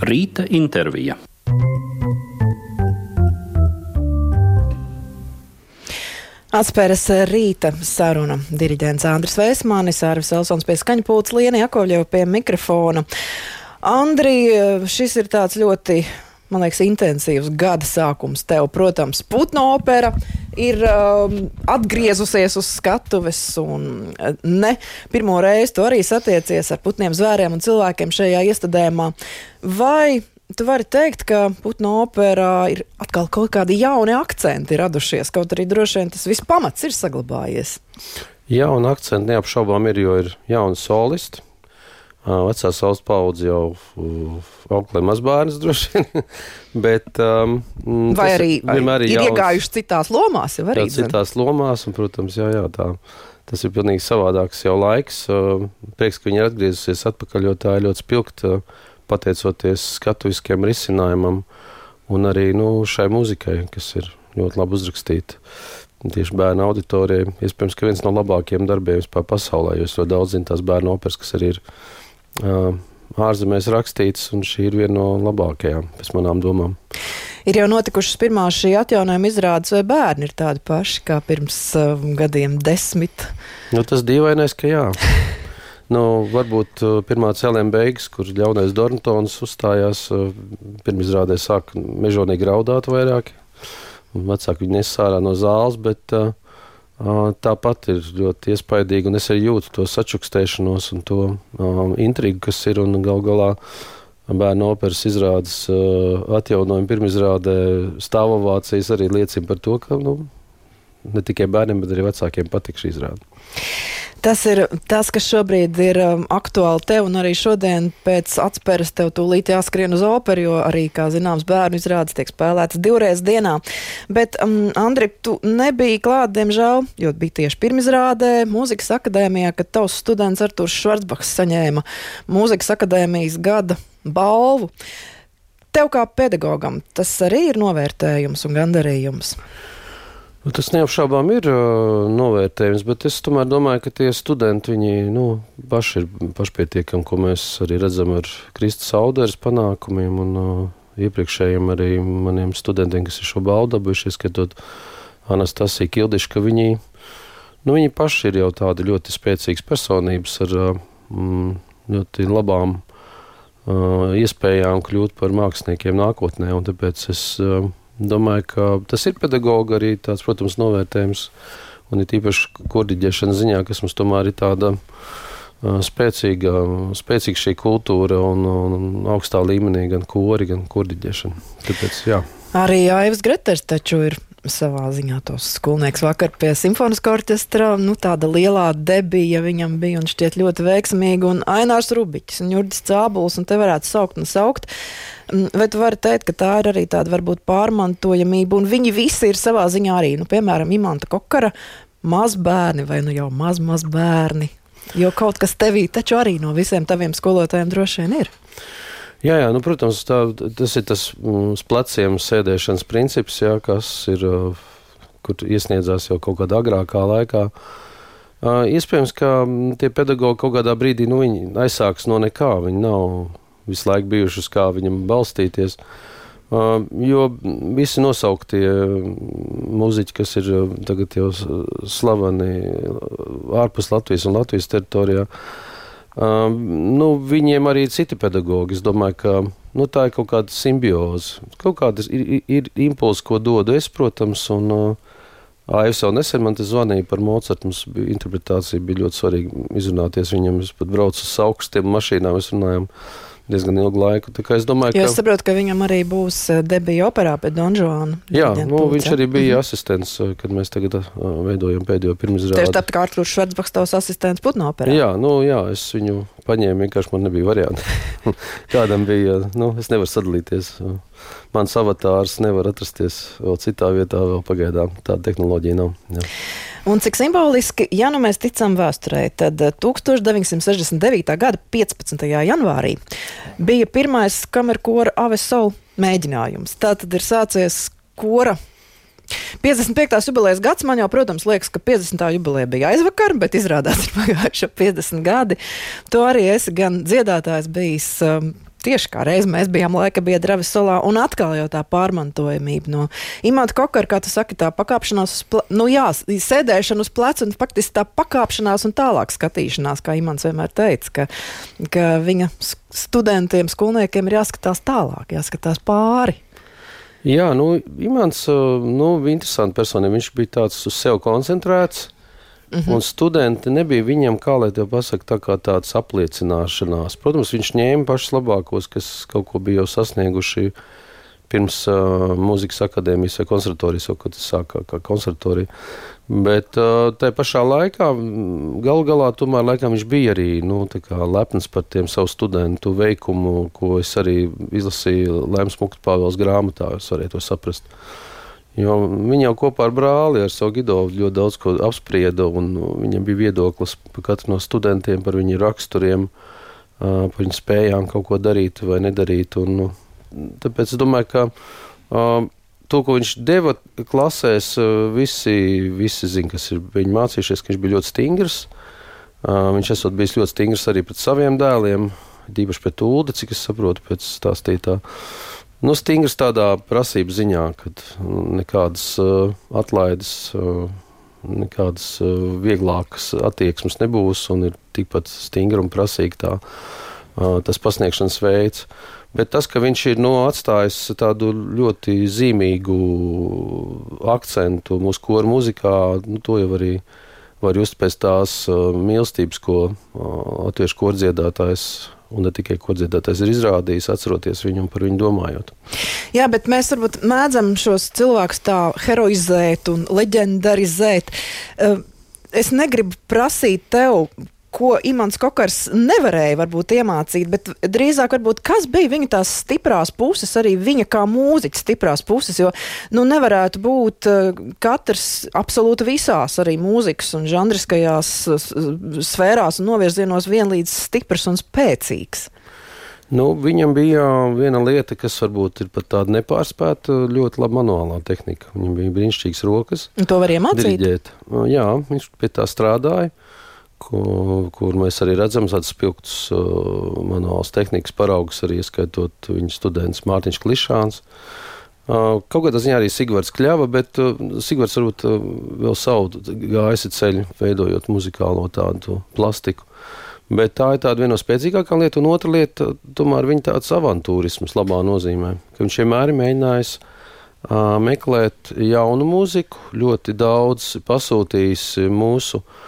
Rīta intervija. Atspēras rīta saruna. Diriģents Andris Vēsmānis, Arvis Elsons pie skaņpūles, Lieni Jakovļeva pie mikrofona. Andri, šis ir tāds ļoti, man liekas, intensīvs gada sākums tev. Protams, Putna opera ir um, atgriezusies uz skatuves un ne pirmo reizi tu arī satiecies ar putniem, zvēriem un cilvēkiem šajā iestādēmā. Vai Tu vari teikt, ka Putna operā ir atkal kaut kādi jauni akcenti radušies, kaut arī droši vien tas viss pamats ir saglabājies. Jauni akcenti neapšaubām ir, jo ir jauni solisti. Vecā saules paudze jau auklē mazbērns droši vien. Bet, um, Vai arī, arī ir jauns, iegājuši citās lomās? Jau arī, jā, citās lomās, un, protams, jā, jā, tā. Tas ir pilnīgi savādāks jau laiks. Prieks, ka viņi ir atgriezusies atpakaļ, jo tā ir ļoti spilgta pateicoties skatuviskiem risinājumam un arī nu, šai muzikai, kas ir ļoti labi uzrakstīta. Tieši bērnu auditorijai. Iespējams, ka viens no labākajiem darbiem vispār pasaulē, jo es ļoti daudz zinu tās bērnu operas, kas arī ir ārzemēs rakstītas, un šī ir viena no labākajām, pēc manām domām. Ir jau notikušas pirmās šī atjaunojuma izrādes, vai bērni ir tādi paši kā pirms uh, gadiem desmit? Nu, tas dīvainais, ka jā. Nu, varbūt pirmā cēlēna beigas, kur ļaunais Dorntons uzstājās, pirmizrādē sāk mežonīgi raudāt vairāk. Vecāki viņu nes ārā no zāles, bet uh, tāpat ir ļoti iespaidīgi, un es arī jūtu to sačukstēšanos un to uh, intrigu, kas ir, un gal galā bērnu operas izrādes uh, atjaunojuma pirmizrādē stāvovācijas arī liecina par to, ka nu, ne tikai bērniem, bet arī vecākiem patīk šī izrāde. Tas ir tas, kas šobrīd ir um, aktuāli tev, un arī šodien pēc atspēras tev tūlīt jāskrien uz operu, jo arī, kā zināms, bērnu izrādes tiek spēlētas divreiz dienā. Bet, um, Andri, tu nebija klāt, diemžēl, jo bija tieši pirmizrādē mūzikas akadēmijā, kad tavs students Artūrs Švarcbachs saņēma mūzikas akadēmijas gada balvu. Tev kā pedagogam tas arī ir novērtējums un gandarījums. Nu, tas neapšaubām ir uh, novērtējums, bet es tomēr domāju, ka tie studenti viņi, nu, paši ir pašpietiekami, ko mēs arī redzam ar Kristus auderes panākumiem un uh, iepriekšējiem arī maniem studentiem, kas ir šo baldu dabūjuši, ieskatot Anastasiju Kildišu, ka viņi, nu, viņi paši ir jau tādi ļoti spēcīgas personības ar mm, ļoti labām uh, iespējām kļūt par māksliniekiem nākotnē, un tāpēc es uh, Domāju, ka tas ir pedagoga arī tāds, protams, novērtējums. Un ir īpaši korģiģēšanas ziņā, kas mums tomēr ir tāda spēcīga, spēcīga šī kultūra un, un augstā līmenī gan kori, gan korģiģēšana. Tāpēc, jā. Arī Aivs Greters taču ir savā ziņā tos skolnieks vakar pie simfoniskā orķestra. Nu, tāda lielā debija viņam bija un šķiet ļoti veiksmīga. Un Ainārs Rubiķis un Jurģis Cābuls, un te varētu saukt un saukt. Mm, vai tu vari teikt, ka tā ir arī tāda varbūt pārmantojamība, un viņi visi ir savā ziņā arī, nu, piemēram, Imanta Kokara mazbērni vai nu jau maz, maz bērni? Jo kaut kas tevī taču arī no visiem taviem skolotājiem droši vien ir. Jā, jā nu, protams, tā, tas ir tas mm, pleciem sēdēšanas princips, jā, kas ir, kur iesniedzās jau kaut kādā agrākā laikā. Iespējams, ka mm, tie pedagoģi kaut kādā brīdī nu, aizsāks no nekā. Viņi nav visu laiku bijuši, uz kā viņam balstīties. Uh, jo visi nosauktie muzeķi, kas ir tagad jau slaveni ārpus Latvijas un Latvijas teritorijā, uh, nu, viņiem arī ir citi pedagoģi. Es domāju, ka nu, tā ir kaut kāda simbioze. Kaut kāda ir, ir, impulss, ko dodu es, protams. Un, uh, Aivs jau nesen man te zvanīja par Mocartu. Mums bija interpretācija, bija ļoti svarīgi izrunāties viņam. Es pat braucu uz augstiem mašīnām, mēs runājam. Uh, diezgan ilgu laiku. Es, domāju, jo es saprotu, ka viņam arī būs eh, debija operā pēc Donžona. Jā, nu, viņš arī bija mm -hmm. asistents, eh, kad mēs tagad uh, veidojam pēdējo pirmizrādi. Tieši tāpat kā Artūrs Švarcbaks, tavs asistents Putna operā. Jā, nu, jā, es viņu paņēmu, vienkārši man nebija varianti. Kādam bija, nu, es nevaru sadalīties. Mans avatārs nevar atrasties vēl citā vietā, vēl pagaidām tāda tehnoloģija nav. Jā. Un cik simboliski, ja nu mēs ticam vēsturē, tad 1969. Eh, gada 15. janvārī bija pirmais kamerkora Avesolu mēģinājums. Tā tad ir sācies kora 55. jubilejas gads man jau, protams, liekas, ka 50. jubileja bija aizvakar, bet izrādās ir pagājuši 50 gadi. To arī esi gan dziedātājs bijis. Um, tieši kā reiz mēs bijām laika biedri Ravisolā, un atkal jau tā pārmantojamība no Imanta Kokara, kā tu saki, tā pakāpšanās uz, ple... nu jā, sēdēšana uz pleca un faktiski tā pakāpšanās un tālāk skatīšanās, kā Imants vienmēr teica, ka, ka viņa studentiem, skolniekiem ir jāskatās tālāk, jāskatās pāri. Jā, nu, Imants, nu, interesanti personība, viņš bija tāds uz sevi koncentrēts, Mhm. -huh. Un studenti nebija viņam, kā lai te pasakā, tā kā tāds apliecināšanās. Protams, viņš ņēma pašus labākos, kas kaut ko bija jau sasnieguši pirms uh, mūzikas akadēmijas vai konservatorijas, vai ko tas sākā kā konservatorija. Bet uh, tajā pašā laikā, galu galā, tomēr laikam viņš bija arī nu, lepns par tiem savu studentu veikumu, ko es arī izlasīju Lēmas Mukta Pāvils grāmatā, es varēju to saprast. Uh, Jo viņi jau kopā ar brāli, ar savu Gidovu ļoti daudz ko apsprieda, un viņam bija viedoklis par katru no studentiem, par viņu raksturiem, par viņu spējām kaut ko darīt vai nedarīt. Un, tāpēc es domāju, ka to, ko viņš deva klasēs, visi, visi zina, kas ir viņi mācījušies, ka viņš bija ļoti stingrs. Viņš esot bijis ļoti stingrs arī pret saviem dēliem, īpaši pret Ulu, cik es saprotu pēc stāstītā. Nu, stingrs tādā prasības ziņā, ka nekādas uh, atlaides, uh, nekādas uh, vieglākas attieksmes nebūs un ir tikpat stingra un prasīga tā, uh, tas pasniegšanas veids. Bet tas, ka viņš ir no, nu, atstājis tādu ļoti zīmīgu akcentu mūsu koru mūzikā, nu, to jau arī var just pēc tās uh, mīlestības, ko uh, latviešu kordziedātājs un ne tikai kordziedātais ir izrādījis, atceroties viņu un par viņu domājot. Jā, bet mēs varbūt mēdzam šos cilvēkus tā heroizēt un leģendarizēt. Eh, es negribu prasīt tev, ko Imants Kokars nevarēja varbūt iemācīt, bet drīzāk varbūt kas bija viņa tās stiprās puses, arī viņa kā mūziķa stiprās puses, jo nu nevarētu būt uh, katrs absolūti visās arī mūzikas un žanriskajās sfērās un novirzienos vienlīdz stiprs un spēcīgs. Nu, viņam bija viena lieta, kas varbūt ir pat tāda nepārspēta, ļoti laba manuālā tehnika. Viņam bija brīnišķīgas rokas. Un to var iemācīt? Diriģēt. Jā, viņš pie tā strādāja. Uh, kur, kur mēs arī redzam tādus spilgtus uh, manuāls tehnikas paraugus, arī ieskaitot viņa students Mārtiņš Klišāns. Uh, kaut kādā ziņā arī Sigvards Kļava, bet uh, Sigvards varbūt vēl savu gājusi ceļu, veidojot muzikālo tādu plastiku. Bet tā ir viena no spēcīgākām lietām, un otra lieta, tomēr viņa tāds avantūrisms labā nozīmē, ka viņš vienmēr ir mēģinājis meklēt jaunu mūziku, ļoti daudz pasūtījis mūsu uh,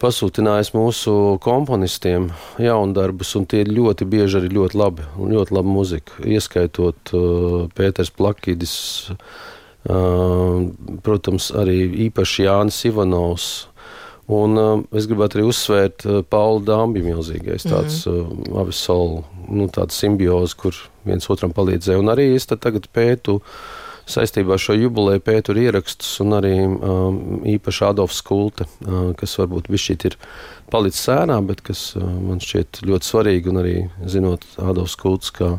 pasūtinājis mūsu komponistiem jaundarbus, un tie ļoti bieži arī ļoti labi, ļoti labi muzika, ieskaitot uh, Pēters Plakidis, uh, protams, arī īpaši Jānis Ivanovs. Un uh, es gribētu arī uzsvērt uh, Pauli Dāmbi milzīgais tāds mm -hmm. uh, avisolu, nu tāds simbiozi, kur viens otram palīdzēja. Un arī es tagad pētu uh, saistībā ar šo jubileju pēturu ierakstus un arī um, īpaši Adolfs Kulte, uh, kas varbūt bišķīt ir palicis sēnā, bet kas uh, man šķiet ļoti svarīgi un arī zinot Adolfs Kults, kā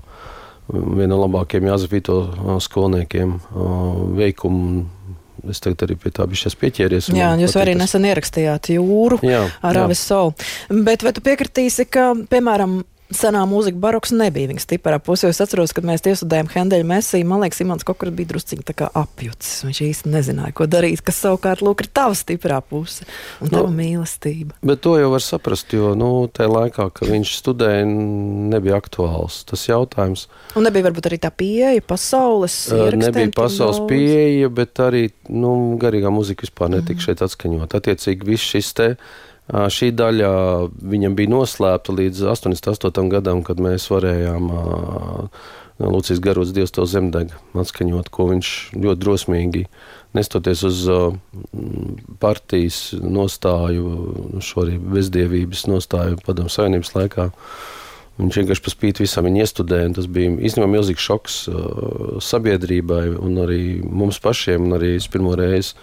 viena no labākajiem Jāzefīto uh, skolniekiem uh, veikumu. Es tagad arī pie tā biju pieķēries. Jā, jūs arī nesen ierakstījāt jūru jā, ar Avis Solu. Bet vai tu piekritīsi, ka, piemēram, senā mūzika baroks nebija viņa stiprā puse. Es atceros, kad mēs iestudējām Hendeļa mesiju, man liekas, Imants kur bija drusciņi tā kā apjucis. Viņš īsti nezināja, ko darīt, kas savukārt lūk ir tava stiprā puse un tava nu, mīlestība. Bet to jau var saprast, jo, nu, tajā laikā, kad viņš studēja, nebija aktuāls tas jautājums. Un nebija varbūt arī tā pieeja pasaules. Nebija pasaules pieeja, bet arī, nu, garīgā muzika vispār netika mm. šeit atskaņot. Attiecīgi viss šis te Šī daļa viņam bija noslēpta līdz 88. gadam, kad mēs varējām Lūcijas garots Dievs to zemdega atskaņot, ko viņš ļoti drosmīgi, nestoties uz partijas nostāju, šo arī bezdievības nostāju padomu savienības laikā. Viņš vienkārši pa spīti visam viņa iestudēja, tas bija īstenībā milzīgs šoks sabiedrībai un arī mums pašiem, un arī es pirmo reizi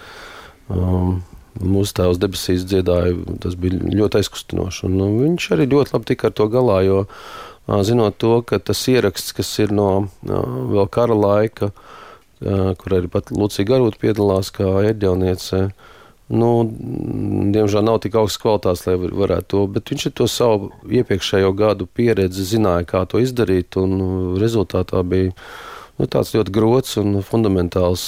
um, Mūsu tēvs debesīs dziedāja, tas bija ļoti aizkustinoši. Un, nu, viņš arī ļoti labi tika ar to galā, jo zinot to, ka tas ieraksts, kas ir no vēl kara laika, kur arī pat Lucija Garūta piedalās kā ērģelniece, Nu, diemžēl nav tik augsts kvalitātes, lai varētu to, bet viņš ir to savu iepriekšējo gadu pieredzi, zināja, kā to izdarīt, un rezultātā bija nu, tāds ļoti grots un fundamentāls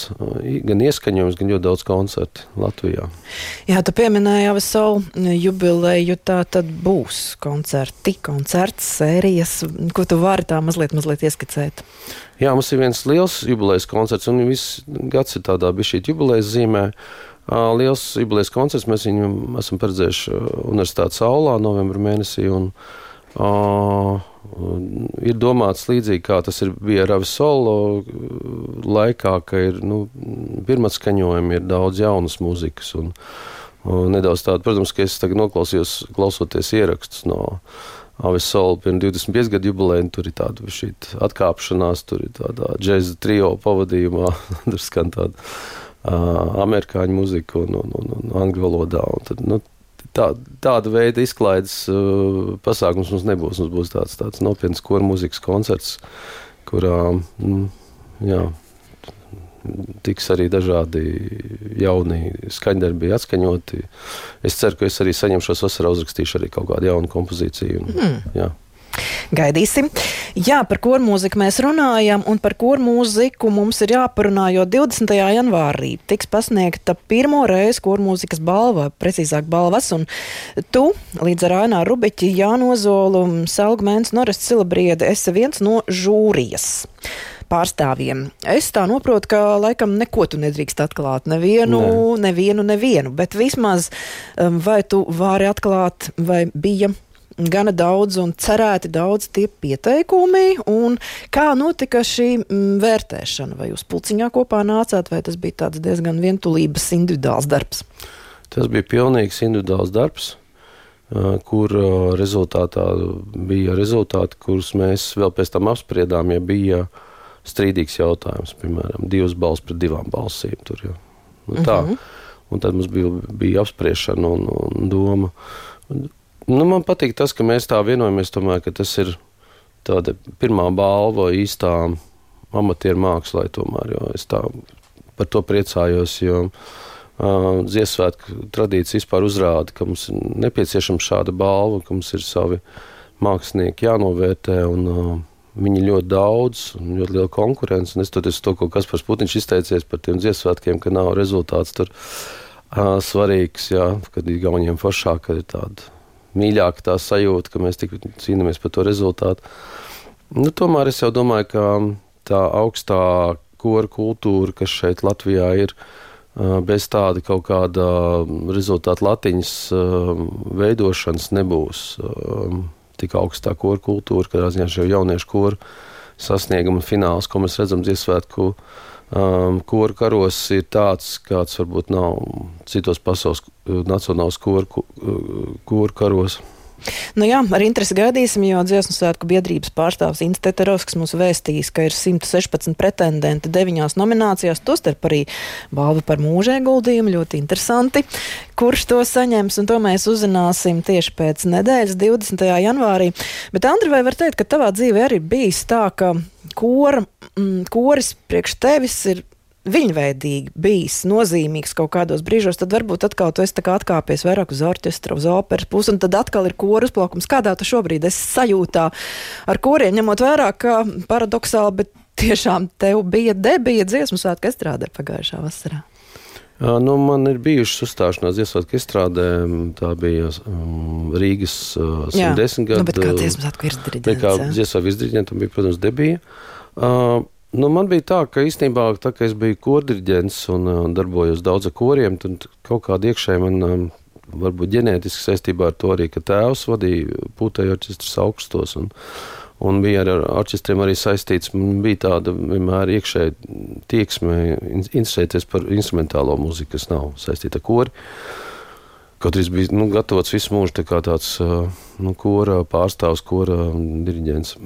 gan ieskaņojums, gan ļoti daudz koncertu Latvijā. Jā, tu pieminēji jau savu jubileju, tā tad būs koncerti, koncerts, sērijas, ko tu vari tā mazliet, mazliet ieskicēt. Jā, mums ir viens liels jubilejas koncerts, un viss gads ir tādā bija šī jubilejas zīmē. Liels jubilejas koncerts mēs viņu esam paredzējuši Universitātes aulā novembra mēnesī. Un, uh, ir domāts līdzīgi kā tas bija Ravis Solo laikā, ka ir nu, pirmā skaņojuma, ir daudz jaunas mūzikas. Un, un nedaudz tāda, protams, ka es tagad noklausījos, klausoties ierakstus no Avis Solo pirms 25 gadu jubileja, tur ir tāda atkāpšanās, tur ir tāda džēza trio pavadījumā, tur skan tāda uh, amerikāņu mūzika un, un, un, un angļu valodā. Un tad, nu, tā, tāda veida izklaides uh, pasākums mums nebūs. Mums būs tāds, tāds nopietns koru mūzikas koncerts, kurā mm, jā, tiks arī dažādi jauni skaņdarbi atskaņoti. Es ceru, ka es arī saņemšos vasarā, uzrakstīšu arī kaut kādu jaunu kompozīciju. Un, mm. jā. Gaidīsim. Jā, par kur mūziku mēs runājam, un par kur mūziku mums ir jāparunā, jo 20. janvārī tiks pasniegta pirmo reizi kur mūzikas balva, precīzāk balvas, un tu līdz ar Ainā Rubiķi, Jānu Ozolu, Selgmēns, Norests Silabriedi esi viens no žūrijas pārstāvjiem. Es tā saprotu, ka laikam neko tu nedrīkst atklāt. Nevienu, ne. nevienu, nevienu. Bet vismaz um, vai tu vari atklāt, vai bija gana daudz un cerēti daudz tie pieteikumi. Kā notika šī mm, vērtēšana? Vai jūs pulciņā kopā nācāt, vai tas bija diezgan vientulības individuāls darbs? Tas bija pilnīgs individuāls darbs, kur rezultātā bija rezultāti, kurus mēs vēl pēc tam apspriedām, ja bija strīdīgs jautājums, piemēram, divas balss pret divām balsīm. Tur, ja. nu, tā. Mm -hmm. Un tad mums bija, bija apspriešana un, un doma. Nu, man patīk tas, ka mēs tā vienojamies, tomēr, ka tas ir tāda pirmā balva īstā amatieru mākslā. Tomēr, es tā par to priecājos, jo uh, Ziemassvētku tradīcija vispār uzrāda, ka mums ir nepieciešama šāda balva, ka mums ir savi mākslinieki jānovērtē. Un, uh, Viņi ir ļoti daudz un ļoti liela konkurence. Un es tur to, ko Kaspars Putiņš izteicies par tiem dziesmām, ka nav rezultāts tur uh, svarīgs, jā, kad ir gauniem foršāk, kad ir tāda mīļāka tā sajūta, ka mēs tik cīnāmies par to rezultātu. Nu, tomēr es domāju, ka tā augstā kora kultūra, kas šeit Latvijā ir, bez tāda kaut kāda rezultāta latiņas veidošanas nebūs tik augstā kora kultūra, kādā ziņā šie jauniešu kora sasnieguma fināls, ko mēs redzam dziesmētku um, kora karos, ir tāds, kāds varbūt nav citos pasaules nacionālos kora, kora karos. Nu jā, ar interesi gaidīsim, jo dziesmu svētku biedrības pārstāvs Inns Teterovskis mums vēstījis, ka ir 116 pretendenti deviņās nominācijās, tostarp arī balva par mūža ieguldījumu. Ļoti interesanti, kurš to saņems, un to mēs uzzināsim tieši pēc nedēļas, 20. janvārī. Bet, Andri, vai var teikt, ka tavā dzīvē arī bijis tā, ka kora, mm, koris priekš tevis ir viņveidīgi bijis nozīmīgs kaut kādos brīžos, tad varbūt atkal tu esi atkāpies vairāk uz orķestra, uz operas pusi, un tad atkal ir koru uzplaukums. Kādā tu šobrīd esi sajūtā ar koriem, ņemot vērā, ka paradoxāli, bet tiešām tev bija debija dziesmu svētku estrādē pagājušā vasarā? Nu, man ir bijušas uzstāšanās dziesmu izstrādē. Tā bija um, Rīgas uh, 110 gadu. Nu, bet kā dziesmu svētku izdirigents? Kā dziesmu svētku izdirigents, bija, protams, debija. Uh, Nu, man bija tā, ka īstenībā, tā, ka es biju kordirģents un uh, darbojos daudz ar koriem, tad kaut kāda iekšēji man um, varbūt ģenētiski saistībā ar to arī, ka tēvs vadīja pūtēju orķestrus augstos. Un, un bija ar orķestriem arī saistīts. Man bija tāda vienmēr iekšēji tieksme interesēties par instrumentālo mūziku, kas nav saistīta ar kori. Kaut arī bija nu, gatavots visu mūžu tā kā tāds uh, nu, kora pārstāvs, kora diriģents.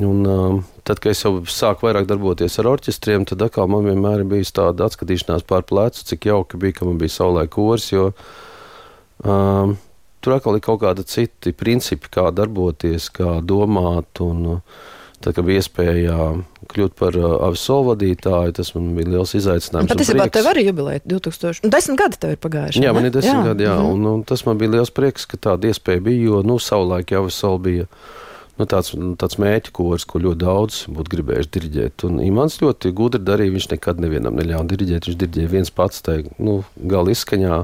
Un, uh, tad, kad es jau sāku vairāk darboties ar orķestriem, tad atkal man vienmēr bija tāda atskatīšanās pār plecu, cik jauki bija, ka man bija saulē kurs. Jo um, tur atkal ir kaut kādi citi principi, kā darboties, kā domāt. Un, Tad, kad bija iespēja kļūt par uh, avisolu vadītāju, tas man bija liels izaicinājums. Patiesībā tev arī jubileja 2000. Desmit gadi tev ir pagājuši. Jā, man ir desmit jā. gadi, jā. Mm -hmm. un, un tas man bija liels prieks, ka tāda iespēja bija, jo, nu, savulaik jau avisolu bija nu, tāds, tāds mēķu kurs, ko ļoti daudz būtu gribējuši diriģēt. Un Imants ļoti gudri darīja, viņš nekad nevienam neļāva diriģēt, viņš diriģēja viens pats, tai, nu, gala izskaņā.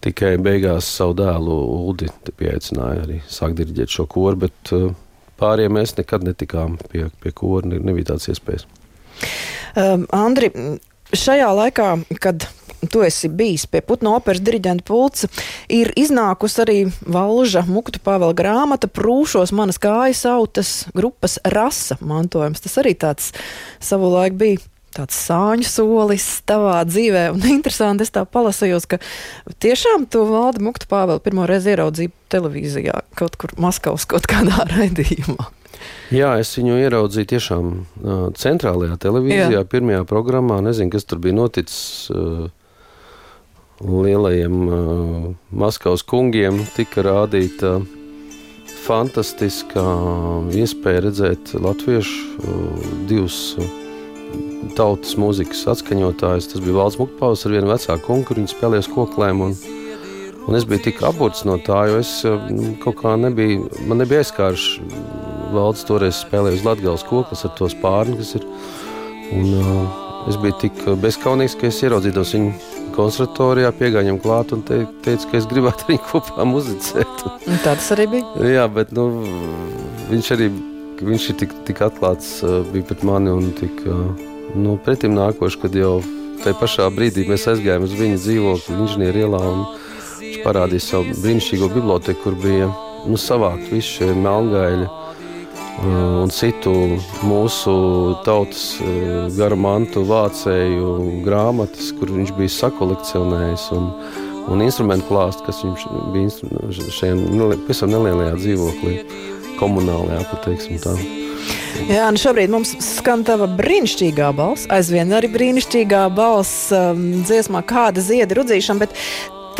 Tikai beigās savu dēlu Ulu pieaicināja arī sākt diriģēt šo koru, bet uh, Pārējiem mēs nekad netikām pie, pie kora, ne, nebija tādas iespējas. Um, Andri, šajā laikā, kad tu esi bijis pie Putna operas diriģenta pulca, ir iznākusi arī Valža Muktu Pāvela grāmata Prūšos manas kājas autas grupas rasa mantojums. Tas arī tāds savulaik bija tāds sāņu solis tavā dzīvē. Un interesanti, es tā palasījos, ka tiešām to valdi Muktu Pāvelu pirmo reizi ieraudzīju televīzijā, kaut kur Maskavas kaut kādā raidījumā. Jā, es viņu ieraudzīju tiešām uh, centrālajā televīzijā, Jā. pirmajā programmā. Nezinu, kas tur bija noticis. Uh, lielajiem uh, Maskavas kungiem tika rādīta uh, fantastiska iespēja redzēt latviešu uh, divus. Tautas mūzikas atskaņotājs. Tas bija Valds Mukpāvs ar vienu vecāku kungu, kur viņi spēlēja koklēm. Un, un es biju tik apgūts no tā, jo es nu, kaut kā nebiju, man nebija aizskārš. Valds toreiz spēlēja uz Latgales koklas ar to spārni, kas ir. Un, uh, es biju tik bezkaunīgs, ka es ieraudzīju viņu konservatorijā, piegāju viņam klāt un te, teicu, ka es gribētu ar viņu kopā muzicēt. Tā tas arī bija? Jā, bet nu, viņš arī viņš ir tik, tik atklāts uh, bija pret mani un tik. Uh, nu, pretim nākoši, kad jau tajā pašā brīdī mēs aizgājām uz viņa dzīvokli inženieru ielā. Viņš parādīja savu brīnišķīgo biblioteku, kur bija nu, savākt visi šie melngaļi un citu mūsu tautas uh, garu mantu vācēju grāmatas, kur viņš bija sakolekcionējis. Un, un instrumentu klāstu, kas viņš bija šajā pavisam nelielajā dzīvoklī, komunālajā, pateiksim tā. Jā, nu šobrīd mums skan tava brīnišķīgā balss, aizvien arī brīnišķīgā balss um, dziesmā Kāda zieda rudzīšana, bet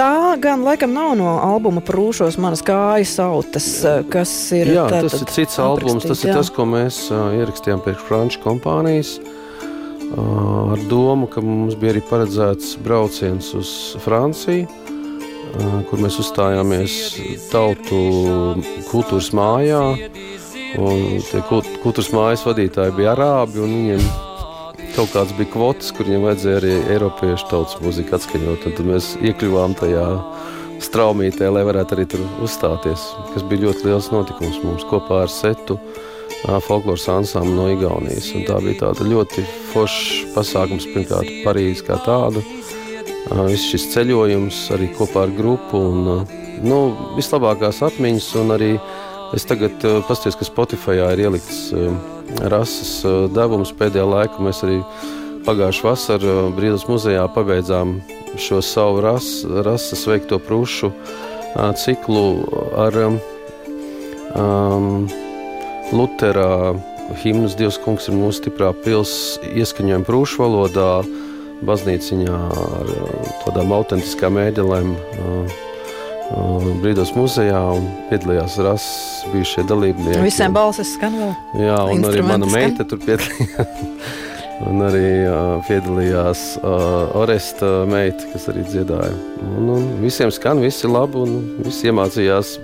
tā gan laikam nav no albuma Prūšos manas kājas autas, uh, kas ir. Jā, tā, tas ir cits albums, tas jā. ir tas, ko mēs uh, ierakstījām pēc Franču kompānijas. Uh, ar domu, ka mums bija arī paredzēts brauciens uz Franciju, uh, kur mēs uzstājāmies tautu kultūras mājā. Un tie kultūras mājas vadītāji bija arābi, un viņiem kaut kāds bija kvotas, kur viņiem vajadzēja arī Eiropiešu tautas mūziku atskaņot. Tad mēs iekļuvām tajā straumītē, lai varētu arī tur uzstāties, kas bija ļoti liels notikums mums kopā ar Setu. Folkloras ansambli no Igaunijas. Un tā bija tāda ļoti forša pasākums. Pirmkārt, Parīzē kā tāda. Viss šis ceļojums arī kopā ar grupu. Un, nu, vislabākās atmiņas un arī Es tagad paskatījos, ka Spotify ir ielikts rases uh, devums pēdējā laikā. Mēs arī pagājušā vasarā uh, Brīvības muzejā pabeidzām šo savu ras, rases veikto prūšu uh, ciklu ar um, Lutera himnas Dievs kungs ir mūsu stiprā pils ieskaņojumu prūšu valodā, baznīciņā ar tādām autentiskām mēģelēm. Uh, Brīvības muzejā un piedalījās rases bijušie dalībnieki. Visiem balsis skan vēl. Jā, un arī mana meita tur piedalījās. un arī uh, piedalījās uh, Oresta meita, kas arī dziedāja. Un, un visiem skan, visi labi un visi iemācījās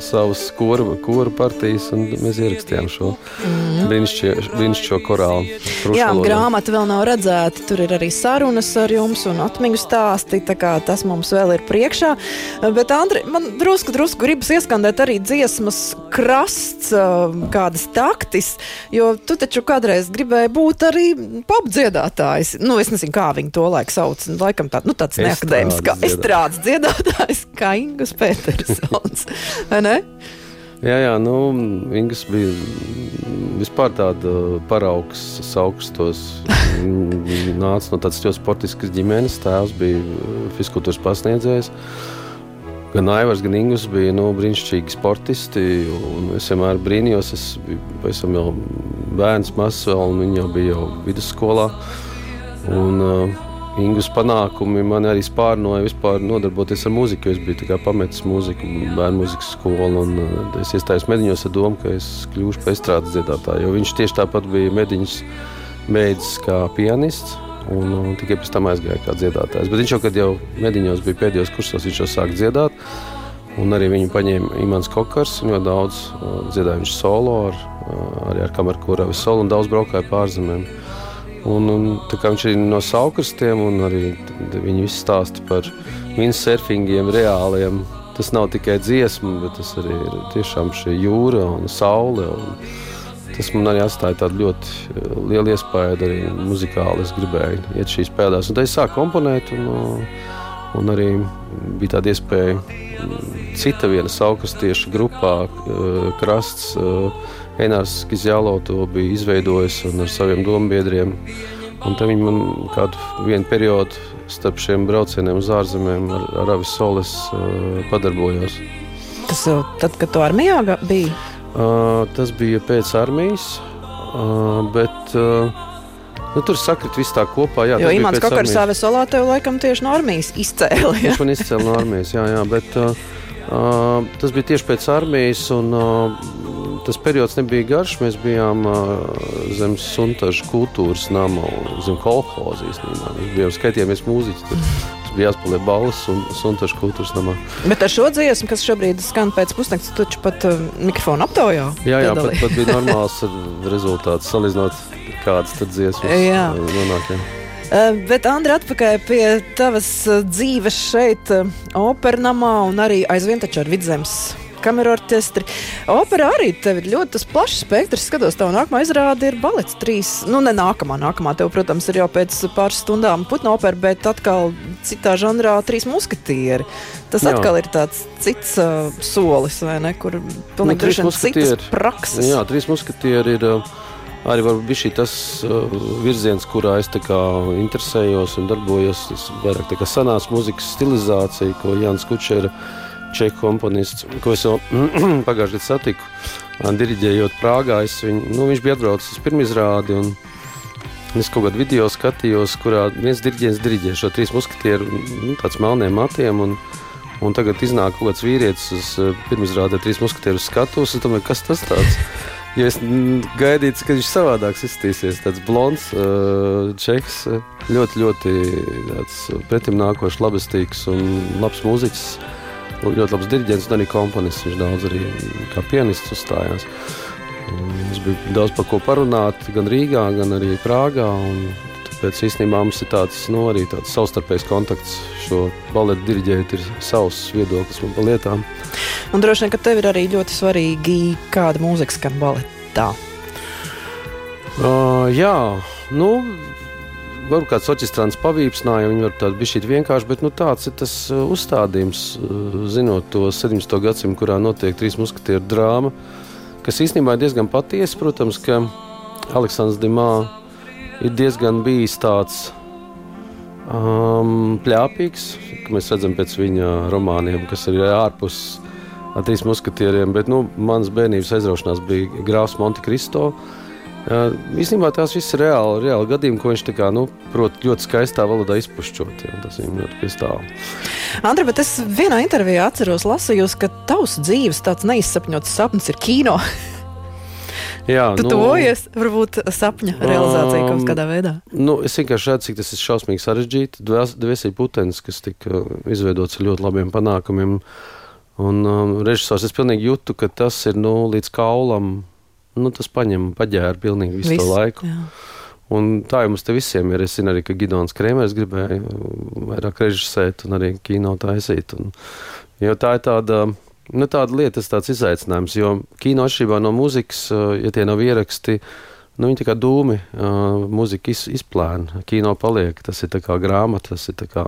savas kora, kora partijas, un mēs ierakstījām šo mm. brīnišķīgo korālu. Jā, grāmata vēl nav redzēta. Tur ir arī sarunas ar jums un atmiņu stāsti. Tas mums vēl ir priekšā. Bet, Andri, man drusku, drusku gribas ieskandēt arī dziesmas krasts, kādas taktis, jo tu taču kādreiz gribēji būt arī popdziedātājs. Nu, es nezinu, kā viņi to laiku sauc. Laikam tā, nu, tāds neakadēmisks, estrādes dziedātājs kā Ingus Petersons. Jā, jā, nu, Ingas bija vispār tāda paraugs, augstos. Viņa nāca no tādas ļoti sportiskas ģimenes, tēvs bija fiziskultūras pasniedzējs. Gan Aivars, gan Ingūns bija nu, brīnišķīgi sportisti. Es vienmēr brīnījos, es biju jau bērns, mazs un viņi jau bija jau vidusskolā. Un, uh, Ingus panākumi man arī spārnoja vispār nodarboties ar mūziku. Es biju pametis mūziku, bērnu mūzikas skolu, un uh, es iestājos mediņos ar domu, ka es kļūšu par estrādes dziedātāju. Viņš tieši tāpat bija mediņus beidzis kā pianists. Un, un tikai pēc tam aizgāja kā dziedātājs. Bet viņš jau, kad jau mediņos bija pēdējos kursos, viņš jau sāka dziedāt. Un arī viņu paņēma Imants Kokars. Ļoti daudz uh, dziedāja viņš solo, ar, uh, arī ar kameru kuravu solo un daudz braukāja pārzemēm. Un, un, viņš ir no saukrastiem, un arī viņi visi stāsta par windsurfingiem reāliem. Tas nav tikai dziesma, bet tas arī ir tiešām šī jūra un saule. Un tas man arī atstāja tādu ļoti eh, lielu iespēju arī muzikāli. Es gribēju iet šīs pēdās, un tad es sāku komponēt. Un, un arī bija tāda iespēja mm, cita viena saukrastieša grupā, eh, krasts. Einārs Kizjālo to bija izveidojis un ar saviem dombiedriem. Un te viņi man kādu periodu starp šiem braucieniem uz ārzemēm ar, ar Avis Solis padarbojos. Tas jau tad, kad tu armijā biji? Uh, tas bija pēc armijas, uh, bet uh, nu, tur sakrit viss tā kopā. Jā, jo Imants Kakars Avis Solā tev laikam tieši no armijas izcēla. Ja? Viņš man izcēla no armijas, jā, jā, bet uh, tas bija tieši pēc armijas un uh, tas periods nebija garš. Mēs bijām uh, zem suntažu kultūras nama, zem kolhoza īstenībā. Mēs bijām skaitījāmies mūziķi. Tur. Bija jāspēlē balss un suntažu kultūras namā. Bet ar šo dziesmu, kas šobrīd skan pēc pusnakts, tu taču pat uh, mikrofonu aptaujā. Jā, jā pat, pat bija normāls rezultāts salīdzinot kādas tad dziesmas jā. nonāk. Jā. Uh, bet, Andri, atpakaļ pie tavas uh, dzīves šeit, uh, opernamā un arī aizvien taču ar vidzemes kameru orķestri. Opera arī tev ir ļoti plašs spektrs. Skatos, tev nākamā izrāde ir balets trīs. Nu, ne nākamā, nākamā tev, protams, ir jau pēc pāris stundām putna opera, bet atkal citā žanrā trīs muskatieri. Tas jā. atkal ir tāds cits uh, solis, vai ne? Kur pilnīgi nu, citas prakses. Jā, trīs muskatieri ir. Uh, arī bija tas uh, virziens, kurā es interesējos un darbojos. Tas vairāk tā kā senās mūzikas stilizācija, ko Jānis Kučers čehu komponists, ko es jau pagājušajā gadā satiku, diriģējot Prāgā. Viņu, nu, viņš bija atbraucis uz pirmizrādi. Un, Es kaut kādā video skatījos, kurā viens diriģents diriģē šo trīs muskatieru, nu, tāds melniem matiem. Un, un tagad iznāk kaut kāds vīrietis uz pirmizrādē trīs muskatieru skatus. Es domāju, kas tas tāds? Jo es gaidīju, ka viņš savādāk izskatīsies. Tāds blonds, uh, čeks, ļoti, ļoti pretim nākošs, labestīgs un labs mūziķis ļoti labs diriģents un arī komponists. Viņš daudz arī kā pianists uzstājās. Mums bija daudz par ko parunāt, gan Rīgā, gan arī Prāgā. Tāpēc īstenībā mums ir tāds, nu, arī tāds savstarpējs kontakts. Šo baletu diriģēt ir savs viedoklis par lietām. Un droši vien, ka tev ir arī ļoti svarīgi, kāda mūzika skan baletā. Uh, jā, nu, varbūt kāds orķestrants pavīpsnāja, viņi var tādu bišķīt vienkārši, bet nu, tāds ir tas uh, uzstādījums, uh, zinot to 17. gadsimtu, kurā notiek trīs muskatieru drāma, kas īstenībā ir diezgan patiesa, protams, ka Aleksandrs Dimā ir diezgan bijis tāds um, pļāpīgs, ka mēs redzam pēc viņa romāniem, kas ir ārpus trīs muskatieriem, bet nu, mans bērnības aizraušanās bija Grāfs Monte Cristo, Uh, īstenībā tās viss ir reāli, reāli gadījumi, ko viņš kā, nu, prot, ļoti skaistā valodā izpušķot. Ja, tas viņam ļoti piestāv. Andra, bet es vienā intervijā atceros, lasījos, ka tavs dzīves tāds neizsapņots sapnis ir kino. Jā, tu nu, tuvojies, varbūt sapņa realizācija um, kaut kādā veidā. Nu, es vienkārši redzu, cik tas ir šausmīgi sarežģīti. Dvēseli putenis, kas tika izveidots ar ļoti labiem panākumiem. Un um, režisors es pilnīgi jūtu, ka tas ir nu, līdz kaulam nu, tas paņem, paģēra pilnīgi visu Viss, to laiku. Jā. Un tā jau mums visiem ir. Es zinu arī, ka Gidons Krēmers gribēja vairāk režisēt un arī kino taisīt. Un, jo tā ir tāda. Nu, tāda lieta, tas tāds izaicinājums, jo kino atšķirībā no mūzikas, ja tie nav ieraksti, nu, viņi kā dūmi, uh, mūzika iz, izplēna, kino paliek, tas ir kā grāmata, tas ir kā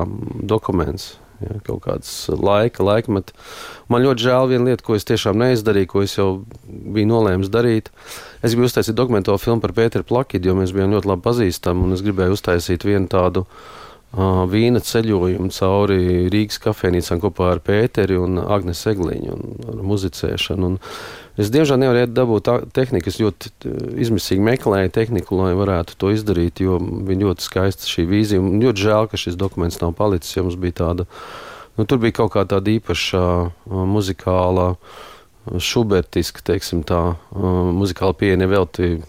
dokuments ja, kaut kāds laika, laikmets. Man ļoti žēl viena lieta, ko es tiešām neizdarīju, ko es jau biju nolēmis darīt. Es gribēju uztaisīt dokumentālo filmu par Pēteru Plakidu, jo mēs bijām ļoti labi pazīstami, un es gribēju uztaisīt vienu tādu vīna ceļojumu cauri Rīgas kafejnīcām kopā ar Pēteri un Agnes Egliņu un ar muzicēšanu. Un es diemžēl nevarēju dabūt tehniku, es ļoti izmisīgi meklēju tehniku, lai varētu to izdarīt, jo viņa ļoti skaista šī vīzija. Un ļoti žēl, ka šis dokuments nav palicis, jo mums bija tāda, nu, tur bija kaut kā tāda īpaša muzikāla. Šubertiska, teiksim, tā muzikāla pieeja nevelti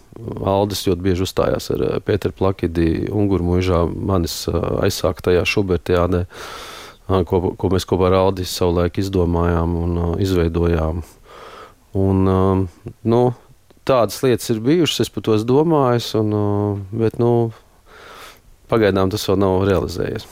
Aldis ļoti bieži uzstājās ar eh, Pēteru Plakidi, Unguru mūžā, manis eh, aizsāktajā Šubertiādē, ko, ko mēs kopā ar Aldis savulaik izdomājām un izveidojām. Un, nu, tādas lietas ir bijušas, es par to esmu domājis, un, bet nu, pagaidām tas vēl nav realizējies.